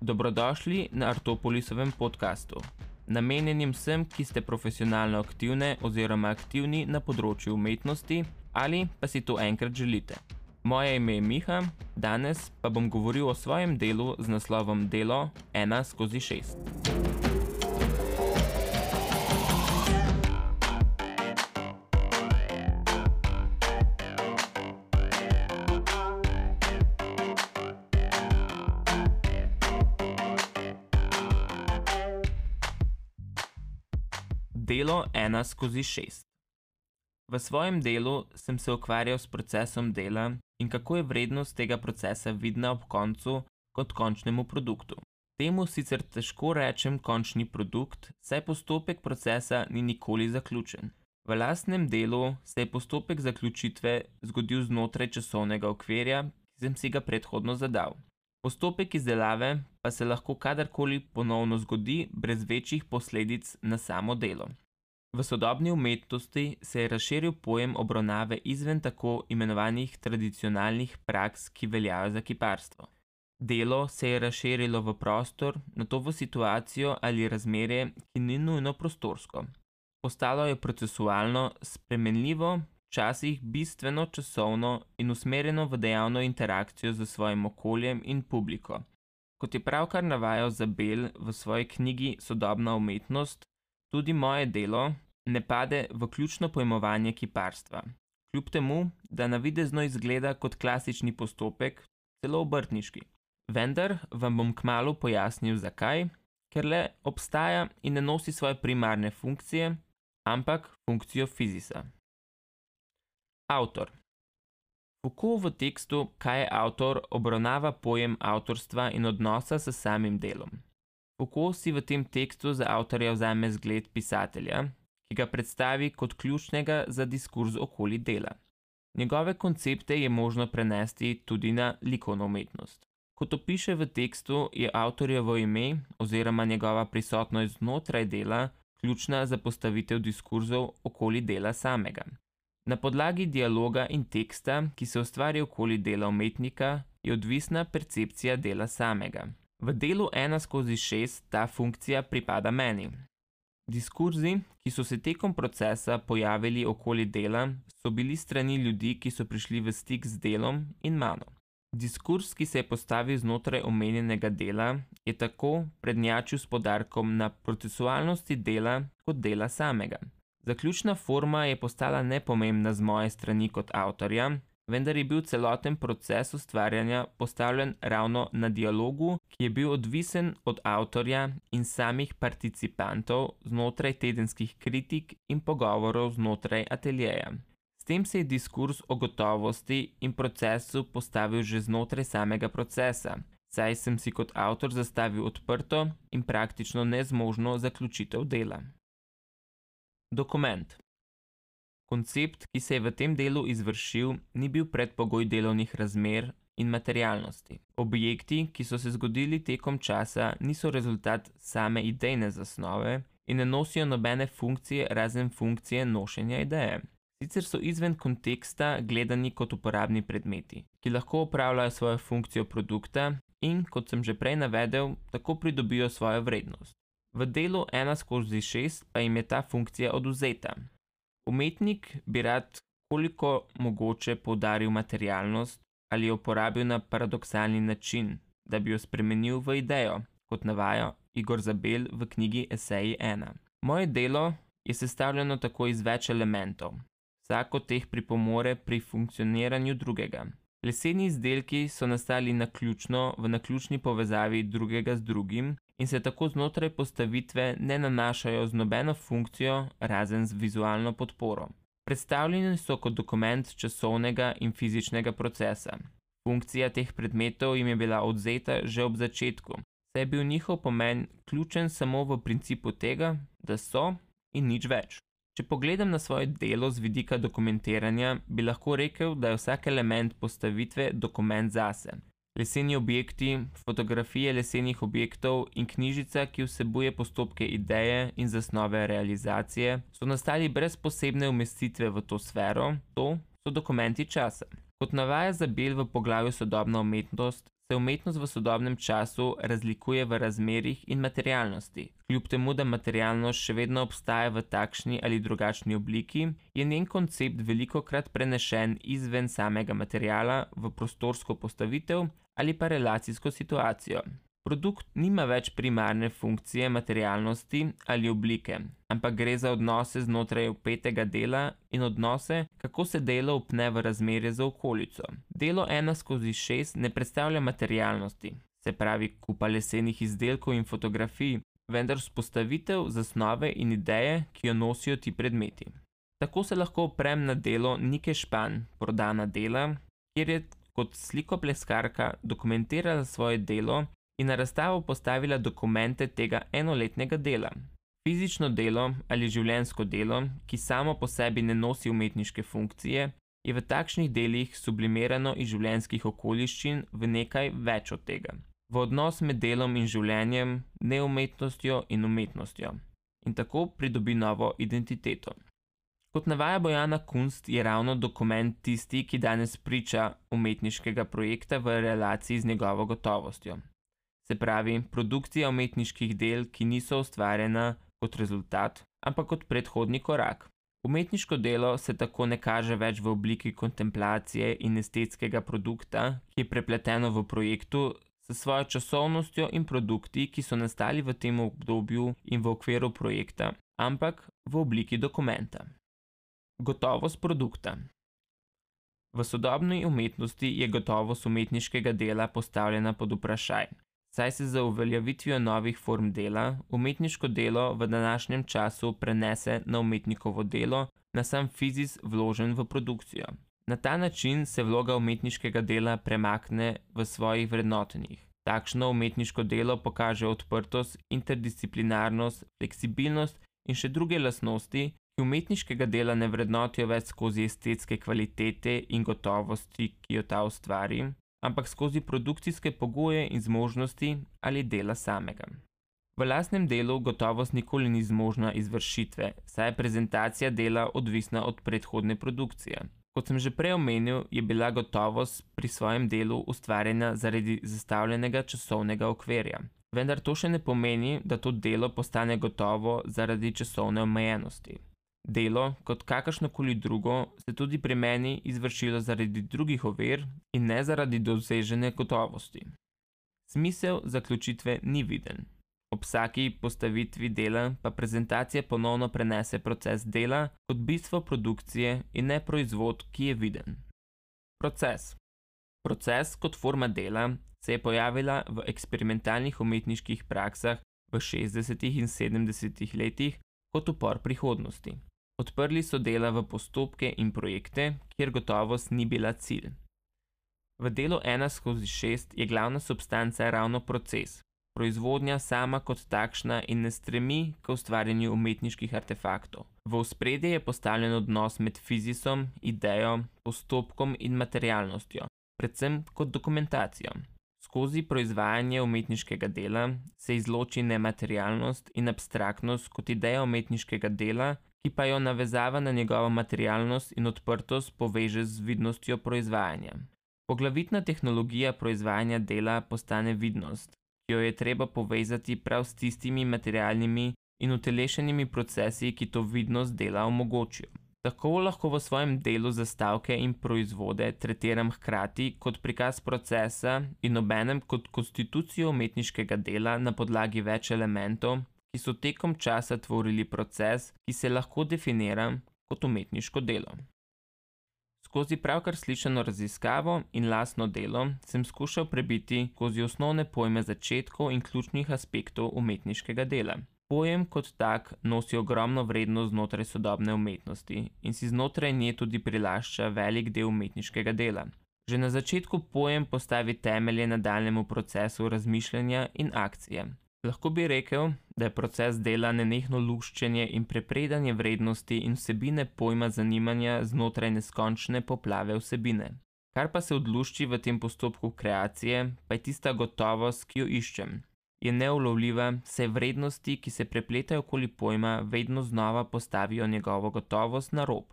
Dobrodošli na Artopolisovem podkastu, namenjenim vsem, ki ste profesionalno aktivne oziroma aktivni na področju umetnosti ali pa si to enkrat želite. Moje ime je Miha, danes pa bom govoril o svojem delu z naslovom Delo 1 skozi 6. Delo 1 skozi 6. V svojem delu sem se ukvarjal s procesom dela in kako je vrednost tega procesa vidna ob koncu kot končnemu produktu. Temu sicer težko rečem končni produkt, saj postopek procesa ni nikoli zaključen. V lastnem delu se je postopek zaključitve zgodil znotraj časovnega okvirja, ki sem si ga predhodno zadal. Postopek izdelave pa se lahko kadarkoli ponovno zgodi brez večjih posledic na samo delo. V sodobni umetnosti se je razširil pojem obravnave izven tako imenovanih tradicionalnih praks, ki veljajo za kiparstvo. Delo se je razširilo v prostor, na to v situacijo ali razmerje, ki ni nujno prostorsko. Postalo je procesualno, spremenljivo, včasih bistveno časovno in usmerjeno v dejavno interakcijo z svojim okoljem in publiko. Kot je pravkar navajal Zabel v svoji knjigi Sodobna umetnost, tudi moje delo ne pade v ključno pojmovanje kiparstva. Kljub temu, da navidezno izgleda kot klasični postopek, celo obrtniški. Vendar vam bom kmalo pojasnil, zakaj, ker le obstaja in ne nosi svoje primarne funkcije, ampak funkcijo fizisa. Avtor. Foucault v tekstu Kaj je avtor obravnava pojem avtorstva in odnosa s samim delom. Foucault si v tem tekstu za avtorja vzame zgled pisatelja, ki ga predstavi kot ključnega za diskurs okoli dela. Njegove koncepte je možno prenesti tudi na likovno umetnost. Kot opiše v tekstu, je avtorjevo ime oziroma njegova prisotnost znotraj dela ključna za postavitev diskurzov okoli dela samega. Na podlagi dialoga in teksta, ki se ustvari okoli dela umetnika, je odvisna percepcija dela samega. V delu 1 skozi 6 ta funkcija pripada meni. Diskurzi, ki so se tekom procesa pojavili okoli dela, so bili strani ljudi, ki so prišli v stik z delom in mano. Diskurs, ki se je postavil znotraj omenjenega dela, je tako prednjačil s podarkom na procesualnosti dela kot dela samega. Zaključna forma je postala nepomembna z moje strani kot avtorja, vendar je bil celoten proces ustvarjanja postavljen ravno na dialogu, ki je bil odvisen od avtorja in samih participantov znotraj tedenskih kritik in pogovorov znotraj ateljeja. S tem se je diskurs o gotovosti in procesu postavil že znotraj samega procesa, saj sem si kot avtor zastavil odprto in praktično nezmožno zaključitev dela. Dokument. Koncept, ki se je v tem delu izvršil, ni bil predpogoj delovnih razmer in materialnosti. Objekti, ki so se zgodili tekom časa, niso rezultat same idejne zasnove in ne nosijo nobene funkcije razen funkcije nošenja ideje. Sicer so izven konteksta gledani kot uporabni predmeti, ki lahko upravljajo svojo funkcijo produkta in, kot sem že prej navedel, tako pridobijo svojo vrednost. V delu 1 skozi 6 pa jim je ta funkcija oduzeta. Umetnik bi rad koliko mogoče poudaril materialnost ali jo uporabil na paradoksalni način, da bi jo spremenil v idejo, kot navaja Igor Zabel v knjigi Eseji 1. Moje delo je sestavljeno tako iz več elementov. Vsak od teh pripomore pri funkcioniranju drugega. Leseni izdelki so nastali naključno v naključni povezavi drugega z drugim in se tako znotraj postavitve ne nanašajo z nobeno funkcijo, razen z vizualno podporo. Predstavljeni so kot dokument časovnega in fizičnega procesa. Funkcija teh predmetov jim je bila odzeta že ob začetku, saj je bil njihov pomen ključen samo v principu tega, da so in nič več. Če pogledam na svoje delo z vidika dokumentiranja, bi lahko rekel, da je vsak element postavitve dokument zase. Leseni objekti, fotografije lesenih objektov in knjižica, ki vsebuje postopke ideje in zasnove realizacije, so nastali brez posebne umestitve v to sfero, to so dokumenti časa. Kot navaja Zabel v poglavju Sodobna umetnost, se umetnost v sodobnem času razlikuje v razmerih in materialnosti. Kljub temu, da materialnost še vedno obstaja v takšni ali drugačni obliki, je njen koncept veliko krat prenešen izven samega materiala v prostorsko postavitev ali pa relacijsko situacijo. Produkt nima več primarne funkcije materialnosti ali oblike, ampak gre za odnose znotraj upetega dela in odnose, kako se delo upne v razmerje za okolico. Delo ena skozi šest ne predstavlja materialnosti, se pravi kupa lesenih izdelkov in fotografij, vendar spostavitev zasnove in ideje, ki jo nosijo ti predmeti. Tako se lahko oprem na delo Nike Špan, prodana dela, kjer je kot slikopleskarka dokumentirala svoje delo in na razstavo postavila dokumente tega enoletnega dela. Fizično delo ali življensko delo, ki samo po sebi ne nosi umetniške funkcije, je v takšnih delih sublimirano iz življenjskih okoliščin v nekaj več od tega. V odnos med delom in življenjem, neumetnostjo in umetnostjo. In tako pridobi novo identiteto. Kot navaja Bojana Kunst, je ravno dokument tisti, ki danes priča umetniškega projekta v relaciji z njegovo gotovostjo se pravi produkcija umetniških del, ki niso ustvarjena kot rezultat, ampak kot predhodni korak. Umetniško delo se tako ne kaže več v obliki kontemplacije in estetskega produkta, ki je prepleteno v projektu s svojo časovnostjo in produkti, ki so nastali v tem obdobju in v okviru projekta, ampak v obliki dokumenta. Gotovost produkta. V sodobni umetnosti je gotovost umetniškega dela postavljena pod vprašaj, saj se za uveljavitvijo novih form dela umetniško delo v današnjem času prenese na umetnikovo delo, na sam fizis vložen v produkcijo. Na ta način se vloga umetniškega dela premakne v svojih vrednotenjih. Takšno umetniško delo pokaže odprtost, interdisciplinarnost, fleksibilnost in še druge lasnosti, ki umetniškega dela ne vrednotijo več skozi estetske kvalitete in gotovosti, ki jo ta ustvari, ampak skozi produkcijske pogoje in zmožnosti ali dela samega. V lastnem delu gotovost nikoli ni zmožna izvršitve, saj je prezentacija dela odvisna od predhodne produkcije. Kot sem že prej omenil, je bila gotovost pri svojem delu ustvarjena zaradi zastavljenega časovnega okvirja. Vendar to še ne pomeni, da to delo postane gotovo zaradi časovne omejenosti. Delo, kot kakršnokoli drugo, se tudi pri meni izvršilo zaradi drugih ovir in ne zaradi dosežene gotovosti. Smisel zaključitve ni viden. Ob vsaki postavitvi dela pa prezentacija ponovno prenese proces dela kot bistvo produkcije in ne proizvod, ki je viden. Proces. Proces kot forma dela se je pojavila v eksperimentalnih umetniških praksah v 60. in 70. letih kot upor prihodnosti. Odprli so dela v postopke in projekte, kjer gotovost ni bila cilj. V delu 1 skozi 6 je glavna substanca ravno proces, proizvodnja sama kot takšna in ne stremi k ustvarjanju umetniških artefaktov. V spredje je postavljen odnos med fizisom, idejo, postopkom in materialnostjo, predvsem kot dokumentacijo. Skozi proizvajanje umetniškega dela se izloči nematerialnost in abstraktnost kot ideja umetniškega dela, ki pa jo navezava na njegovo materialnost in odprtost poveže z vidnostjo proizvajanja. Poglavitna tehnologija proizvajanja dela postane vidnost, ki jo je treba povezati prav s tistimi materialnimi in utelešenimi procesi, ki to vidnost dela omogočijo. Tako lahko v svojem delu zastavke in proizvode tretiram hkrati kot prikaz procesa in obenem kot konstitucijo umetniškega dela na podlagi več elementov, ki so tekom časa tvorili proces, ki se lahko definira kot umetniško delo. Skozi pravkar slišano raziskavo in lastno delo sem skušal prebiti skozi osnovne pojme začetkov in ključnih aspektov umetniškega dela. Pojem kot tak nosi ogromno vrednost znotraj sodobne umetnosti in si znotraj nje tudi prilašča velik del umetniškega dela. Že na začetku pojem postavi temelje nadaljemu procesu razmišljanja in akcije. Lahko bi rekel, da je proces dela nenehno luščenje in prepredanje vrednosti in vsebine pojma zanimanja znotraj neskončne poplave vsebine. Kar pa se odlušči v tem postopku kreacije, pa je tista gotovost, ki jo iščem. Je neulovljiva, saj vrednosti, ki se prepletajo okoli pojma, vedno znova postavijo njegovo gotovost na rob.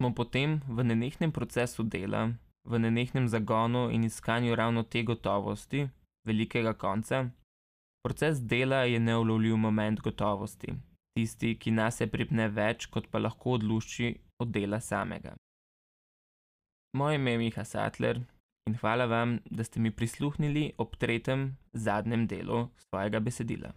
Smo potem v nenehnem procesu dela, v nenehnem zagonu in iskanju ravno te gotovosti, velikega konca. Proces dela je neulovljiv moment gotovosti, tisti, ki nas je pripne več, kot pa lahko odluči od dela samega. Moje ime je Miha Satler in hvala vam, da ste mi prisluhnili ob tretjem, zadnjem delu svojega besedila.